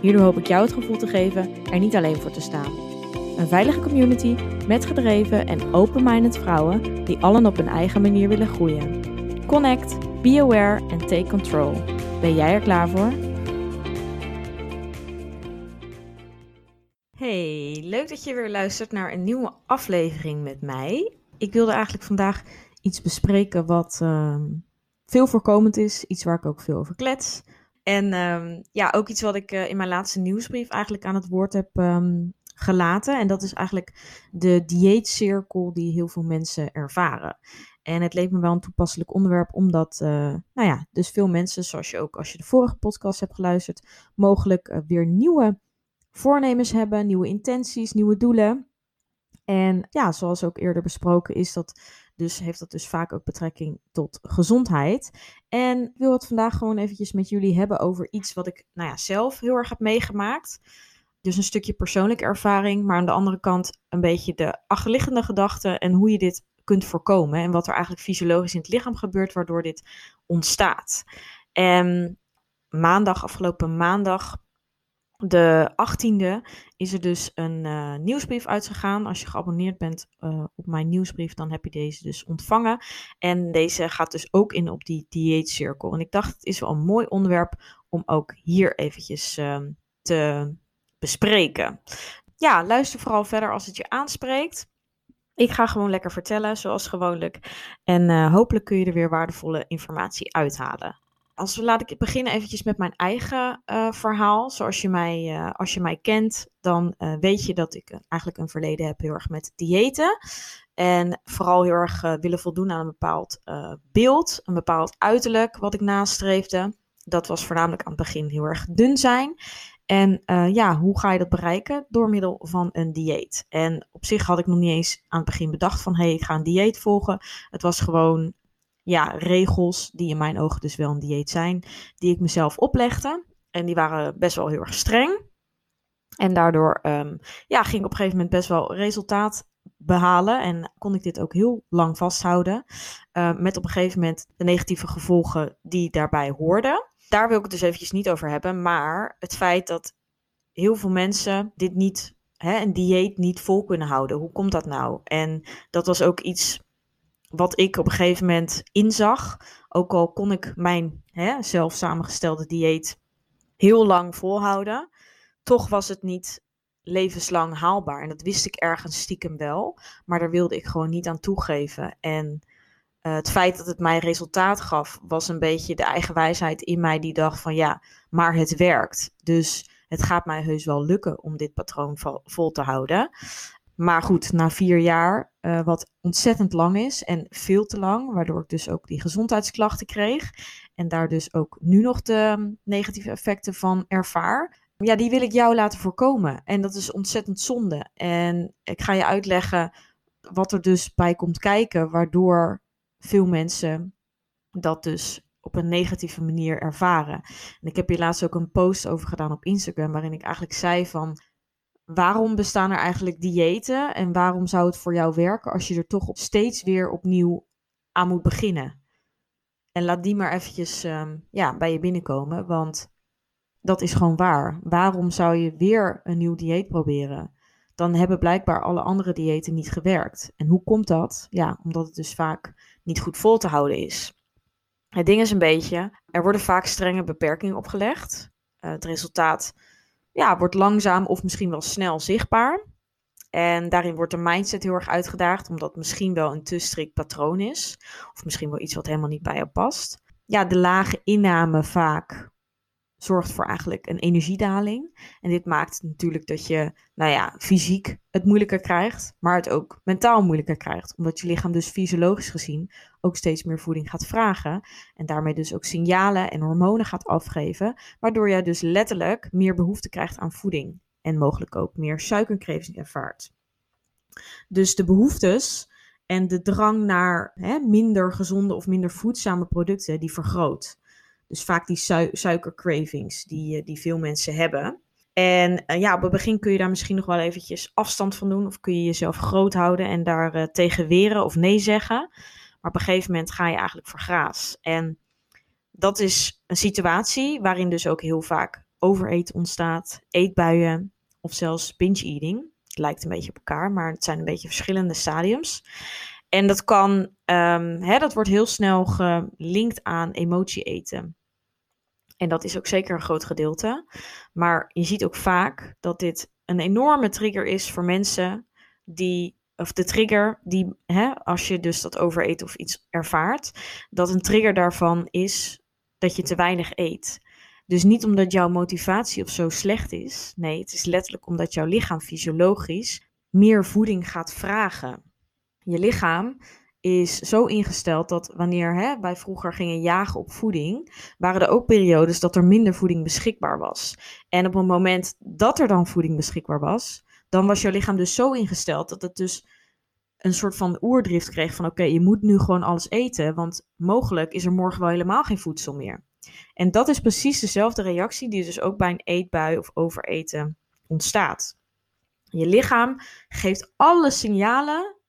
Hierdoor hoop ik jou het gevoel te geven er niet alleen voor te staan. Een veilige community met gedreven en open-minded vrouwen die allen op hun eigen manier willen groeien. Connect, be aware en take control. Ben jij er klaar voor? Hey, leuk dat je weer luistert naar een nieuwe aflevering met mij. Ik wilde eigenlijk vandaag iets bespreken wat uh, veel voorkomend is, iets waar ik ook veel over klets. En um, ja, ook iets wat ik uh, in mijn laatste nieuwsbrief eigenlijk aan het woord heb um, gelaten. En dat is eigenlijk de dieetcirkel die heel veel mensen ervaren. En het leek me wel een toepasselijk onderwerp, omdat, uh, nou ja, dus veel mensen, zoals je ook als je de vorige podcast hebt geluisterd, mogelijk uh, weer nieuwe voornemens hebben, nieuwe intenties, nieuwe doelen. En ja, zoals ook eerder besproken, is dat dus heeft dat dus vaak ook betrekking tot gezondheid. En ik wil het vandaag gewoon eventjes met jullie hebben over iets wat ik nou ja, zelf heel erg heb meegemaakt. Dus een stukje persoonlijke ervaring, maar aan de andere kant een beetje de achterliggende gedachten en hoe je dit kunt voorkomen. En wat er eigenlijk fysiologisch in het lichaam gebeurt, waardoor dit ontstaat. En maandag, afgelopen maandag, de 18e is er dus een uh, nieuwsbrief uitgegaan. Als je geabonneerd bent uh, op mijn nieuwsbrief, dan heb je deze dus ontvangen. En deze gaat dus ook in op die dieetcirkel. En ik dacht, het is wel een mooi onderwerp om ook hier eventjes uh, te bespreken. Ja, luister vooral verder als het je aanspreekt. Ik ga gewoon lekker vertellen, zoals gewoonlijk. En uh, hopelijk kun je er weer waardevolle informatie uithalen als we, laat ik beginnen eventjes met mijn eigen uh, verhaal. Zoals je mij, uh, als je mij kent, dan uh, weet je dat ik eigenlijk een verleden heb heel erg met diëten. En vooral heel erg willen voldoen aan een bepaald beeld, een bepaald uiterlijk wat ik nastreefde. Dat was voornamelijk aan het begin heel erg dun zijn. En ja, hoe ga je dat bereiken? Door middel van een dieet. En op zich had ik nog niet eens aan het begin bedacht van hé, hey, ik ga een dieet volgen. Het was gewoon ja, regels, die in mijn ogen dus wel een dieet zijn, die ik mezelf oplegde. En die waren best wel heel erg streng. En daardoor um, ja, ging ik op een gegeven moment best wel resultaat behalen. En kon ik dit ook heel lang vasthouden. Uh, met op een gegeven moment de negatieve gevolgen die daarbij hoorden. Daar wil ik het dus eventjes niet over hebben. Maar het feit dat heel veel mensen dit niet, hè, een dieet niet vol kunnen houden. Hoe komt dat nou? En dat was ook iets wat ik op een gegeven moment inzag. Ook al kon ik mijn hè, zelf samengestelde dieet heel lang volhouden, toch was het niet levenslang haalbaar. En dat wist ik ergens stiekem wel, maar daar wilde ik gewoon niet aan toegeven. En uh, het feit dat het mij resultaat gaf, was een beetje de eigen wijsheid in mij die dacht van ja, maar het werkt. Dus het gaat mij heus wel lukken om dit patroon vol te houden. Maar goed, na vier jaar, uh, wat ontzettend lang is en veel te lang, waardoor ik dus ook die gezondheidsklachten kreeg en daar dus ook nu nog de negatieve effecten van ervaar. Ja, die wil ik jou laten voorkomen. En dat is ontzettend zonde. En ik ga je uitleggen wat er dus bij komt kijken, waardoor veel mensen dat dus op een negatieve manier ervaren. En ik heb hier laatst ook een post over gedaan op Instagram, waarin ik eigenlijk zei van waarom bestaan er eigenlijk diëten en waarom zou het voor jou werken als je er toch op steeds weer opnieuw aan moet beginnen? En laat die maar eventjes um, ja, bij je binnenkomen, want dat is gewoon waar. Waarom zou je weer een nieuw dieet proberen? Dan hebben blijkbaar alle andere diëten niet gewerkt. En hoe komt dat? Ja, omdat het dus vaak niet goed vol te houden is. Het ding is een beetje, er worden vaak strenge beperkingen opgelegd. Uh, het resultaat ja, wordt langzaam of misschien wel snel zichtbaar. En daarin wordt de mindset heel erg uitgedaagd, omdat misschien wel een te strikt patroon is. Of misschien wel iets wat helemaal niet bij jou past. Ja, de lage inname vaak zorgt voor eigenlijk een energiedaling. En dit maakt natuurlijk dat je, nou ja, fysiek het moeilijker krijgt, maar het ook mentaal moeilijker krijgt. Omdat je lichaam dus fysiologisch gezien ook steeds meer voeding gaat vragen. En daarmee dus ook signalen en hormonen gaat afgeven. Waardoor jij dus letterlijk meer behoefte krijgt aan voeding. En mogelijk ook meer suikercraving ervaart. Dus de behoeftes en de drang naar hè, minder gezonde of minder voedzame producten, die vergroot. Dus vaak die su suikercravings die, eh, die veel mensen hebben. En uh, ja, op het begin kun je daar misschien nog wel eventjes afstand van doen. Of kun je jezelf groot houden en daar uh, tegen weren of nee zeggen. Maar op een gegeven moment ga je eigenlijk voor graas. En dat is een situatie waarin dus ook heel vaak overeten ontstaat. Eetbuien of zelfs binge eating. Het lijkt een beetje op elkaar, maar het zijn een beetje verschillende stadiums. En dat kan, um, hè, dat wordt heel snel gelinkt aan emotie eten. En dat is ook zeker een groot gedeelte. Maar je ziet ook vaak dat dit een enorme trigger is voor mensen die, of de trigger die, hè, als je dus dat overeet of iets ervaart, dat een trigger daarvan is dat je te weinig eet. Dus niet omdat jouw motivatie of zo slecht is. Nee, het is letterlijk omdat jouw lichaam fysiologisch meer voeding gaat vragen. Je lichaam is zo ingesteld dat wanneer hè, wij vroeger gingen jagen op voeding, waren er ook periodes dat er minder voeding beschikbaar was. En op het moment dat er dan voeding beschikbaar was, dan was jouw lichaam dus zo ingesteld dat het dus een soort van oerdrift kreeg van oké, je moet nu gewoon alles eten, want mogelijk is er morgen wel helemaal geen voedsel meer. En dat is precies dezelfde reactie die dus ook bij een eetbui of overeten ontstaat. Je lichaam geeft alle signalen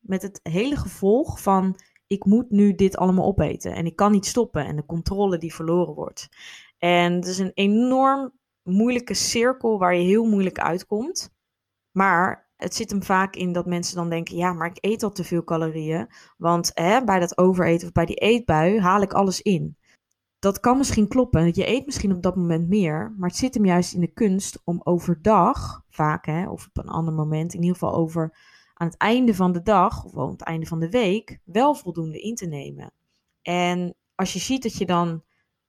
met het hele gevolg van ik moet nu dit allemaal opeten en ik kan niet stoppen en de controle die verloren wordt. En het is een enorm moeilijke cirkel waar je heel moeilijk uitkomt. Maar het zit hem vaak in dat mensen dan denken: ja, maar ik eet al te veel calorieën. Want hè, bij dat overeten of bij die eetbui haal ik alles in. Dat kan misschien kloppen. Je eet misschien op dat moment meer. Maar het zit hem juist in de kunst om overdag, vaak hè, of op een ander moment, in ieder geval over aan het einde van de dag of aan het einde van de week wel voldoende in te nemen. En als je ziet dat je dan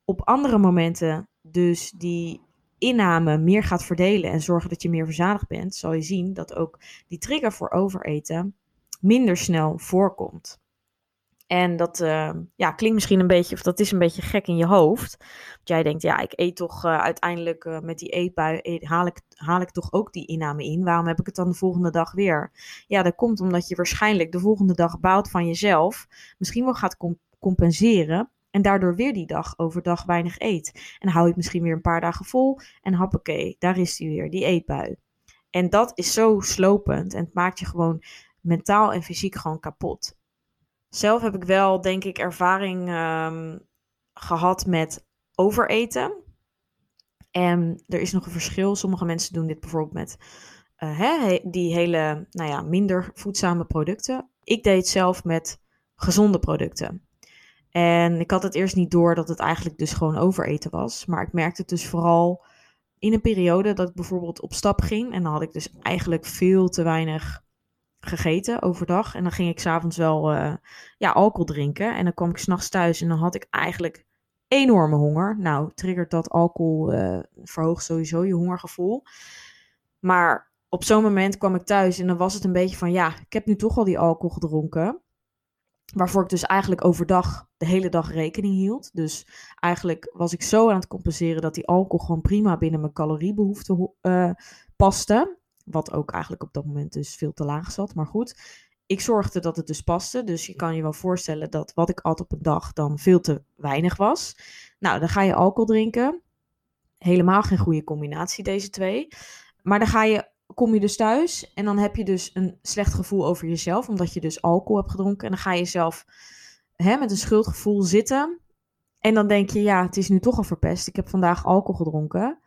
op andere momenten dus die inname meer gaat verdelen en zorgen dat je meer verzadigd bent, zal je zien dat ook die trigger voor overeten minder snel voorkomt. En dat uh, ja, klinkt misschien een beetje, of dat is een beetje gek in je hoofd. Want jij denkt, ja, ik eet toch uh, uiteindelijk uh, met die eetbui, eet, haal, ik, haal ik toch ook die inname in. Waarom heb ik het dan de volgende dag weer? Ja, dat komt omdat je waarschijnlijk de volgende dag bouwt van jezelf. Misschien wel gaat comp compenseren. En daardoor weer die dag overdag weinig eet. En hou je het misschien weer een paar dagen vol. En hoppakee, daar is die weer, die eetbui. En dat is zo slopend. En het maakt je gewoon mentaal en fysiek gewoon kapot. Zelf heb ik wel, denk ik, ervaring um, gehad met overeten. En er is nog een verschil. Sommige mensen doen dit bijvoorbeeld met hè, die hele, nou ja, minder voedzame producten. Ik deed het zelf met gezonde producten. En ik had het eerst niet door dat het eigenlijk dus gewoon overeten was. Maar ik merkte het dus vooral in een periode dat ik bijvoorbeeld op stap ging. En dan had ik dus eigenlijk veel te weinig gegeten overdag. En dan ging ik s'avonds wel uh, ja, alcohol drinken. En dan kwam ik s'nachts thuis en dan had ik eigenlijk enorme honger. Nou, triggert dat alcohol, uh, verhoogt sowieso je hongergevoel. Maar op zo'n moment kwam ik thuis en dan was het een beetje van... ja, ik heb nu toch al die alcohol gedronken. Waarvoor ik dus eigenlijk overdag de hele dag rekening hield. Dus eigenlijk was ik zo aan het compenseren dat die alcohol gewoon prima binnen mijn caloriebehoefte uh, paste. Wat ook eigenlijk op dat moment dus veel te laag zat. Maar goed, ik zorgde dat het dus paste. Dus je kan je wel voorstellen dat wat ik at op een dag dan veel te weinig was. Nou, dan ga je alcohol drinken. Helemaal geen goede combinatie, deze twee. Maar dan ga je, kom je dus thuis en dan heb je dus een slecht gevoel over jezelf. Omdat je dus alcohol hebt gedronken. En dan ga je zelf hè, met een schuldgevoel zitten. En dan denk je, ja, het is nu toch al verpest. Ik heb vandaag alcohol gedronken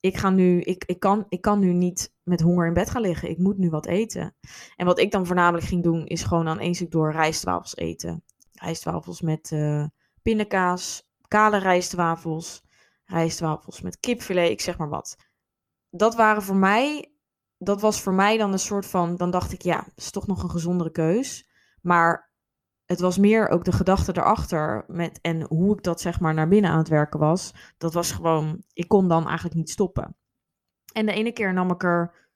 ik, ga nu, ik, ik, kan, ik kan nu niet met honger in bed gaan liggen. Ik moet nu wat eten. En wat ik dan voornamelijk ging doen, is gewoon aan één door rijstwafels eten. Rijstwafels met uh, pindakaas, kale rijstwafels, rijstwafels met kipfilet, ik zeg maar wat. Dat waren voor mij, dat was voor mij dan een soort van, dan dacht ik, ja, is toch nog een gezondere keus. Maar het was meer ook de gedachte erachter met, en hoe ik dat zeg maar naar binnen aan het werken was. Dat was gewoon, ik kon dan eigenlijk niet stoppen. En de ene keer nam ik er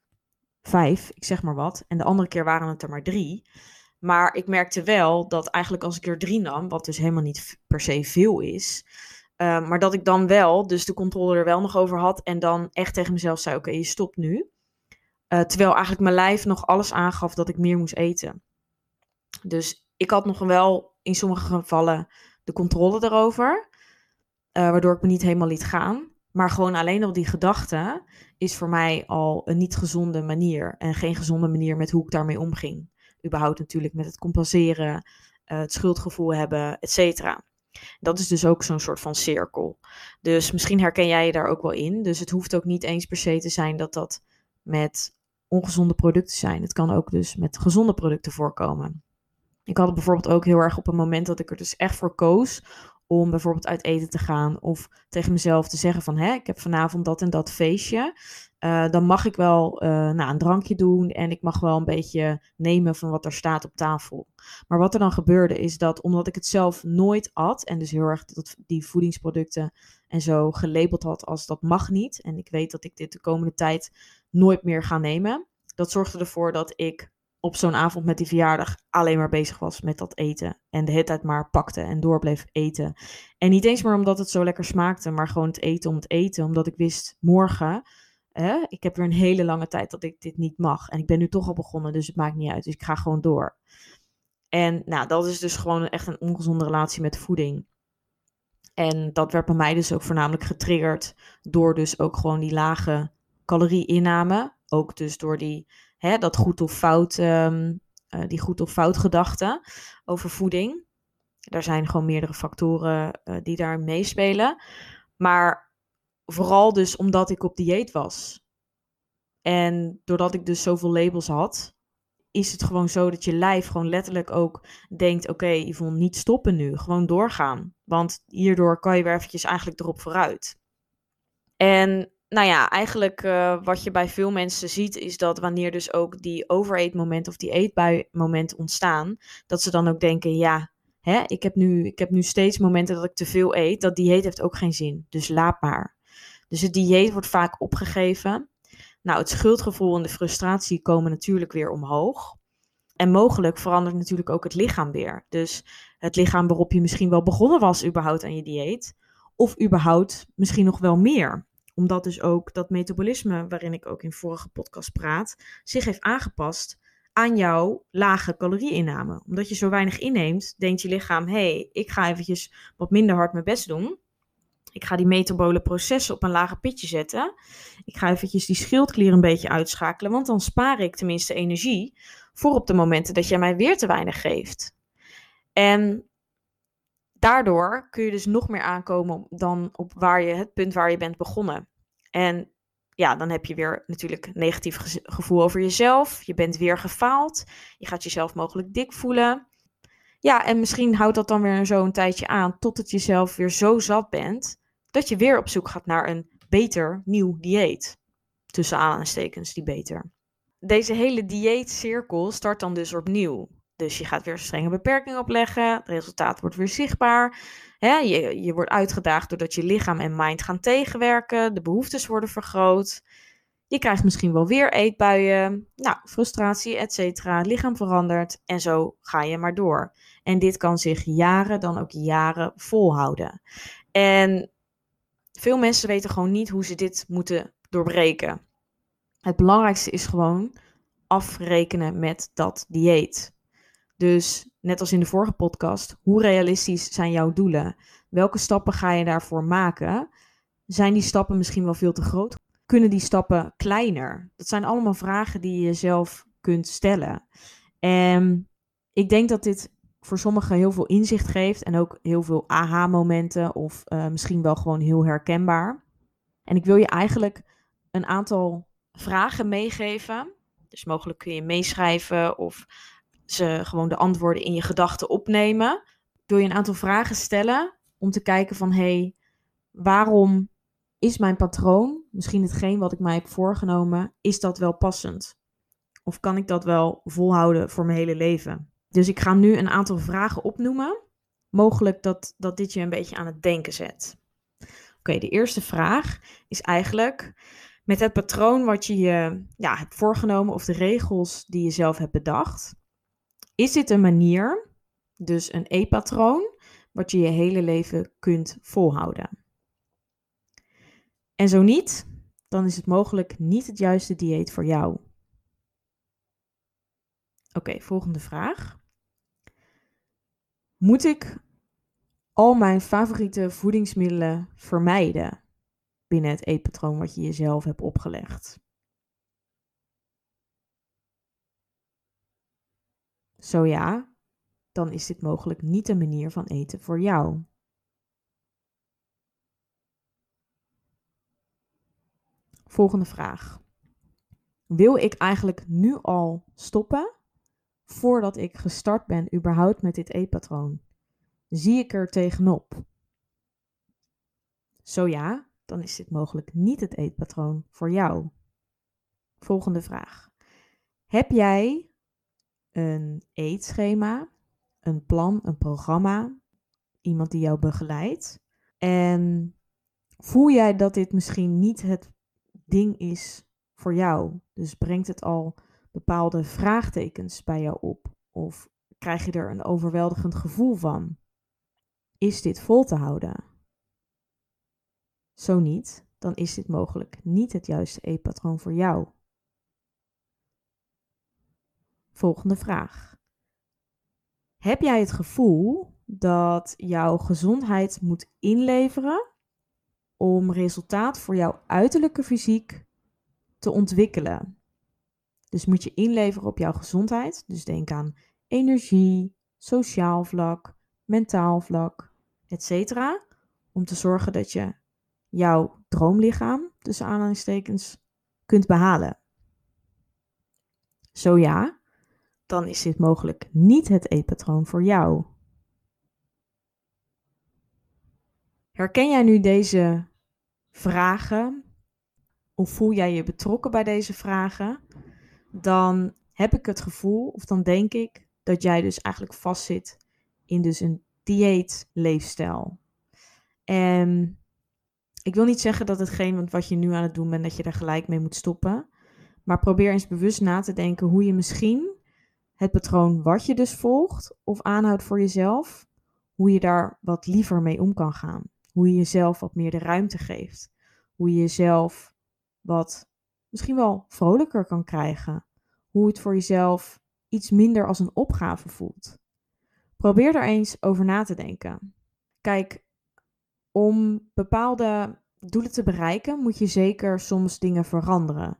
vijf, ik zeg maar wat. En de andere keer waren het er maar drie. Maar ik merkte wel dat eigenlijk als ik er drie nam, wat dus helemaal niet per se veel is, uh, maar dat ik dan wel, dus de controle er wel nog over had en dan echt tegen mezelf zei: Oké, je stopt nu. Uh, terwijl eigenlijk mijn lijf nog alles aangaf dat ik meer moest eten. Dus ik had nog wel in sommige gevallen de controle erover, uh, waardoor ik me niet helemaal liet gaan. Maar gewoon alleen al die gedachte is voor mij al een niet gezonde manier. En geen gezonde manier met hoe ik daarmee omging. Überhaupt natuurlijk met het compenseren, uh, het schuldgevoel hebben, et cetera. Dat is dus ook zo'n soort van cirkel. Dus misschien herken jij je daar ook wel in. Dus het hoeft ook niet eens per se te zijn dat dat met ongezonde producten zijn. Het kan ook dus met gezonde producten voorkomen. Ik had bijvoorbeeld ook heel erg op een moment dat ik er dus echt voor koos om bijvoorbeeld uit eten te gaan of tegen mezelf te zeggen van hè, ik heb vanavond dat en dat feestje. Uh, dan mag ik wel uh, nou, een drankje doen en ik mag wel een beetje nemen van wat er staat op tafel. Maar wat er dan gebeurde is dat omdat ik het zelf nooit at en dus heel erg dat die voedingsproducten en zo gelabeld had als dat mag niet en ik weet dat ik dit de komende tijd nooit meer ga nemen. Dat zorgde ervoor dat ik op zo'n avond met die verjaardag alleen maar bezig was met dat eten. En de hele tijd maar pakte en door bleef eten. En niet eens maar omdat het zo lekker smaakte, maar gewoon het eten om het eten. Omdat ik wist, morgen, hè, ik heb weer een hele lange tijd dat ik dit niet mag. En ik ben nu toch al begonnen, dus het maakt niet uit. Dus ik ga gewoon door. En nou, dat is dus gewoon echt een ongezonde relatie met voeding. En dat werd bij mij dus ook voornamelijk getriggerd door dus ook gewoon die lage calorie-inname. Ook dus door die hè, dat goed of fout, um, uh, die goed of fout gedachte over voeding. Er zijn gewoon meerdere factoren uh, die daar meespelen. Maar vooral dus omdat ik op dieet was. En doordat ik dus zoveel labels had, is het gewoon zo dat je lijf gewoon letterlijk ook denkt: oké, okay, Yvonne, niet stoppen nu, gewoon doorgaan. Want hierdoor kan je weer eventjes eigenlijk erop vooruit. En nou ja, eigenlijk uh, wat je bij veel mensen ziet, is dat wanneer dus ook die overeetmomenten of die eetbuimomenten ontstaan, dat ze dan ook denken, ja, hè, ik, heb nu, ik heb nu steeds momenten dat ik te veel eet. Dat dieet heeft ook geen zin, dus laat maar. Dus het dieet wordt vaak opgegeven. Nou, het schuldgevoel en de frustratie komen natuurlijk weer omhoog. En mogelijk verandert natuurlijk ook het lichaam weer. Dus het lichaam waarop je misschien wel begonnen was überhaupt aan je dieet. Of überhaupt misschien nog wel meer omdat dus ook dat metabolisme, waarin ik ook in vorige podcast praat, zich heeft aangepast aan jouw lage calorieinname. Omdat je zo weinig inneemt, denkt je lichaam: hé, hey, ik ga eventjes wat minder hard mijn best doen. Ik ga die metabole processen op een lager pitje zetten. Ik ga eventjes die schildklier een beetje uitschakelen, want dan spaar ik tenminste energie voor op de momenten dat jij mij weer te weinig geeft. En daardoor kun je dus nog meer aankomen dan op waar je, het punt waar je bent begonnen. En ja, dan heb je weer natuurlijk negatief gevoel over jezelf. Je bent weer gefaald. Je gaat jezelf mogelijk dik voelen. Ja, en misschien houdt dat dan weer zo een tijdje aan tot het jezelf weer zo zat bent dat je weer op zoek gaat naar een beter nieuw dieet. Tussen aanstekens die beter. Deze hele dieetcirkel start dan dus opnieuw. Dus je gaat weer strenge beperkingen opleggen. Het resultaat wordt weer zichtbaar. je, je wordt uitgedaagd doordat je lichaam en mind gaan tegenwerken. De behoeftes worden vergroot. Je krijgt misschien wel weer eetbuien. Nou, frustratie, et cetera. Lichaam verandert. En zo ga je maar door. En dit kan zich jaren, dan ook jaren volhouden. En veel mensen weten gewoon niet hoe ze dit moeten doorbreken. Het belangrijkste is gewoon afrekenen met dat dieet. Dus net als in de vorige podcast, hoe realistisch zijn jouw doelen? Welke stappen ga je daarvoor maken? Zijn die stappen misschien wel veel te groot? Kunnen die stappen kleiner? Dat zijn allemaal vragen die je zelf kunt stellen. En ik denk dat dit voor sommigen heel veel inzicht geeft en ook heel veel aha-momenten of uh, misschien wel gewoon heel herkenbaar. En ik wil je eigenlijk een aantal vragen meegeven. Dus mogelijk kun je meeschrijven of gewoon de antwoorden in je gedachten opnemen. Wil je een aantal vragen stellen om te kijken van hé, hey, waarom is mijn patroon, misschien hetgeen wat ik mij heb voorgenomen, is dat wel passend? Of kan ik dat wel volhouden voor mijn hele leven? Dus ik ga nu een aantal vragen opnoemen. Mogelijk dat, dat dit je een beetje aan het denken zet. Oké, de eerste vraag is eigenlijk met het patroon wat je je ja, hebt voorgenomen of de regels die je zelf hebt bedacht. Is dit een manier, dus een E-patroon, wat je je hele leven kunt volhouden? En zo niet, dan is het mogelijk niet het juiste dieet voor jou. Oké, volgende vraag. Moet ik al mijn favoriete voedingsmiddelen vermijden binnen het eetpatroon wat je jezelf hebt opgelegd? Zo ja, dan is dit mogelijk niet de manier van eten voor jou. Volgende vraag. Wil ik eigenlijk nu al stoppen voordat ik gestart ben überhaupt met dit eetpatroon? Zie ik er tegenop? Zo ja, dan is dit mogelijk niet het eetpatroon voor jou. Volgende vraag. Heb jij een eetschema, een plan, een programma, iemand die jou begeleidt? En voel jij dat dit misschien niet het ding is voor jou? Dus brengt het al bepaalde vraagtekens bij jou op? Of krijg je er een overweldigend gevoel van? Is dit vol te houden? Zo niet, dan is dit mogelijk niet het juiste eetpatroon voor jou. Volgende vraag. Heb jij het gevoel dat jouw gezondheid moet inleveren om resultaat voor jouw uiterlijke fysiek te ontwikkelen? Dus moet je inleveren op jouw gezondheid. Dus denk aan energie, sociaal vlak, mentaal vlak, etc. Om te zorgen dat je jouw droomlichaam, tussen aanhalingstekens, kunt behalen. Zo ja, dan is dit mogelijk niet het eetpatroon voor jou. Herken jij nu deze vragen? Of voel jij je betrokken bij deze vragen? Dan heb ik het gevoel, of dan denk ik, dat jij dus eigenlijk vastzit in dus een dieetleefstijl. En ik wil niet zeggen dat hetgeen wat je nu aan het doen bent, dat je er gelijk mee moet stoppen. Maar probeer eens bewust na te denken hoe je misschien het patroon wat je dus volgt of aanhoudt voor jezelf, hoe je daar wat liever mee om kan gaan. Hoe je jezelf wat meer de ruimte geeft. Hoe je jezelf wat misschien wel vrolijker kan krijgen. Hoe het voor jezelf iets minder als een opgave voelt. Probeer er eens over na te denken. Kijk, om bepaalde doelen te bereiken moet je zeker soms dingen veranderen.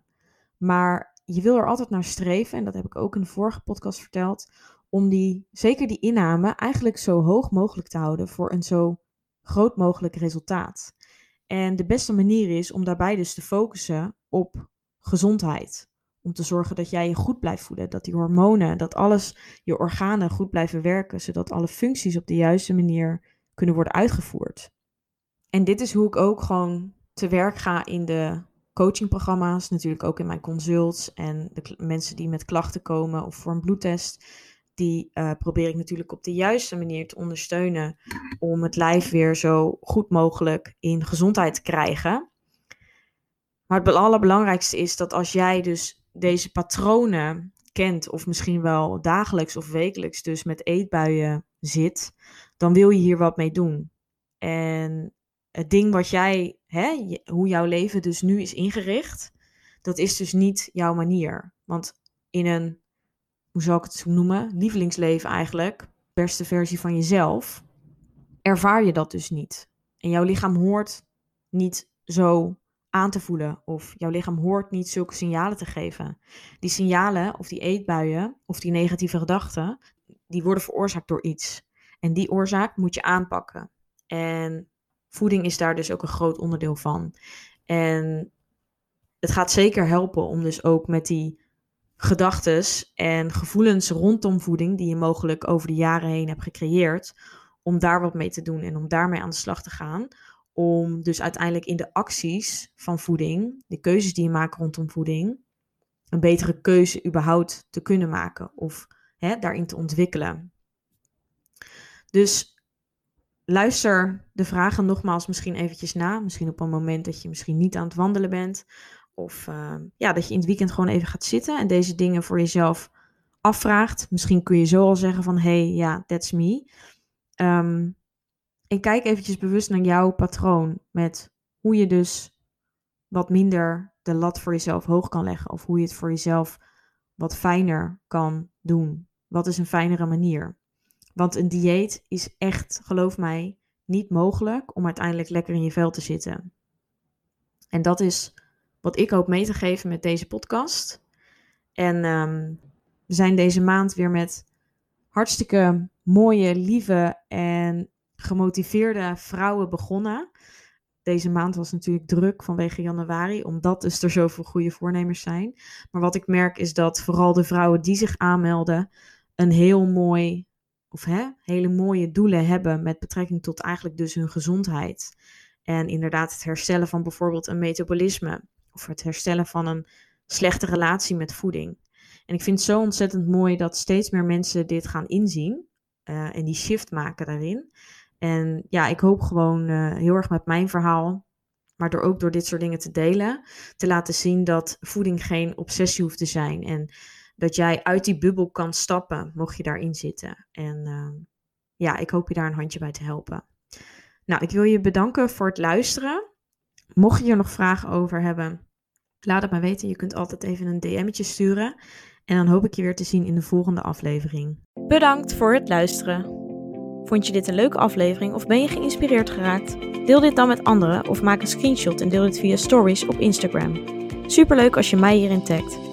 Maar je wil er altijd naar streven, en dat heb ik ook in de vorige podcast verteld, om die, zeker die inname eigenlijk zo hoog mogelijk te houden voor een zo groot mogelijk resultaat. En de beste manier is om daarbij dus te focussen op gezondheid. Om te zorgen dat jij je goed blijft voelen, dat die hormonen, dat alles, je organen goed blijven werken, zodat alle functies op de juiste manier kunnen worden uitgevoerd. En dit is hoe ik ook gewoon te werk ga in de coachingprogramma's, natuurlijk ook in mijn consults en de mensen die met klachten komen of voor een bloedtest. Die uh, probeer ik natuurlijk op de juiste manier te ondersteunen om het lijf weer zo goed mogelijk in gezondheid te krijgen. Maar het allerbelangrijkste is dat als jij dus deze patronen kent, of misschien wel dagelijks of wekelijks dus met eetbuien zit, dan wil je hier wat mee doen. En het ding wat jij, hè, hoe jouw leven dus nu is ingericht, dat is dus niet jouw manier. Want in een, hoe zal ik het zo noemen, lievelingsleven eigenlijk, beste versie van jezelf, ervaar je dat dus niet. En jouw lichaam hoort niet zo aan te voelen of jouw lichaam hoort niet zulke signalen te geven. Die signalen of die eetbuien of die negatieve gedachten, die worden veroorzaakt door iets. En die oorzaak moet je aanpakken. En voeding is daar dus ook een groot onderdeel van. En het gaat zeker helpen om dus ook met die gedachten en gevoelens rondom voeding, die je mogelijk over de jaren heen hebt gecreëerd, om daar wat mee te doen en om daarmee aan de slag te gaan. Om dus uiteindelijk in de acties van voeding, de keuzes die je maakt rondom voeding, een betere keuze überhaupt te kunnen maken. Of hè, daarin te ontwikkelen. Dus luister de vragen nogmaals misschien eventjes na. Misschien op een moment dat je misschien niet aan het wandelen bent. Of uh, ja, dat je in het weekend gewoon even gaat zitten en deze dingen voor jezelf afvraagt. Misschien kun je zo al zeggen van, hey, ja, that's me. Um, en kijk eventjes bewust naar jouw patroon met hoe je dus wat minder de lat voor jezelf hoog kan leggen. Of hoe je het voor jezelf wat fijner kan doen. Wat is een fijnere manier? Want een dieet is echt, geloof mij, niet mogelijk om uiteindelijk lekker in je vel te zitten. En dat is wat ik hoop mee te geven met deze podcast. En um, we zijn deze maand weer met hartstikke mooie, lieve en gemotiveerde vrouwen begonnen. Deze maand was natuurlijk druk vanwege januari, omdat dus er zoveel goede voornemers zijn. Maar wat ik merk is dat vooral de vrouwen die zich aanmelden een heel mooi, of hè, hele mooie doelen hebben met betrekking tot eigenlijk dus hun gezondheid. En inderdaad het herstellen van bijvoorbeeld een metabolisme of het herstellen van een slechte relatie met voeding. En ik vind het zo ontzettend mooi dat steeds meer mensen dit gaan inzien uh, en die shift maken daarin. En ja, ik hoop gewoon uh, heel erg met mijn verhaal, maar door ook door dit soort dingen te delen, te laten zien dat voeding geen obsessie hoeft te zijn. En dat jij uit die bubbel kan stappen, mocht je daarin zitten. En uh, ja, ik hoop je daar een handje bij te helpen. Nou, ik wil je bedanken voor het luisteren. Mocht je er nog vragen over hebben, laat het maar weten. Je kunt altijd even een DM'tje sturen. En dan hoop ik je weer te zien in de volgende aflevering. Bedankt voor het luisteren. Vond je dit een leuke aflevering of ben je geïnspireerd geraakt? Deel dit dan met anderen of maak een screenshot en deel dit via stories op Instagram. Superleuk als je mij hierin tagt.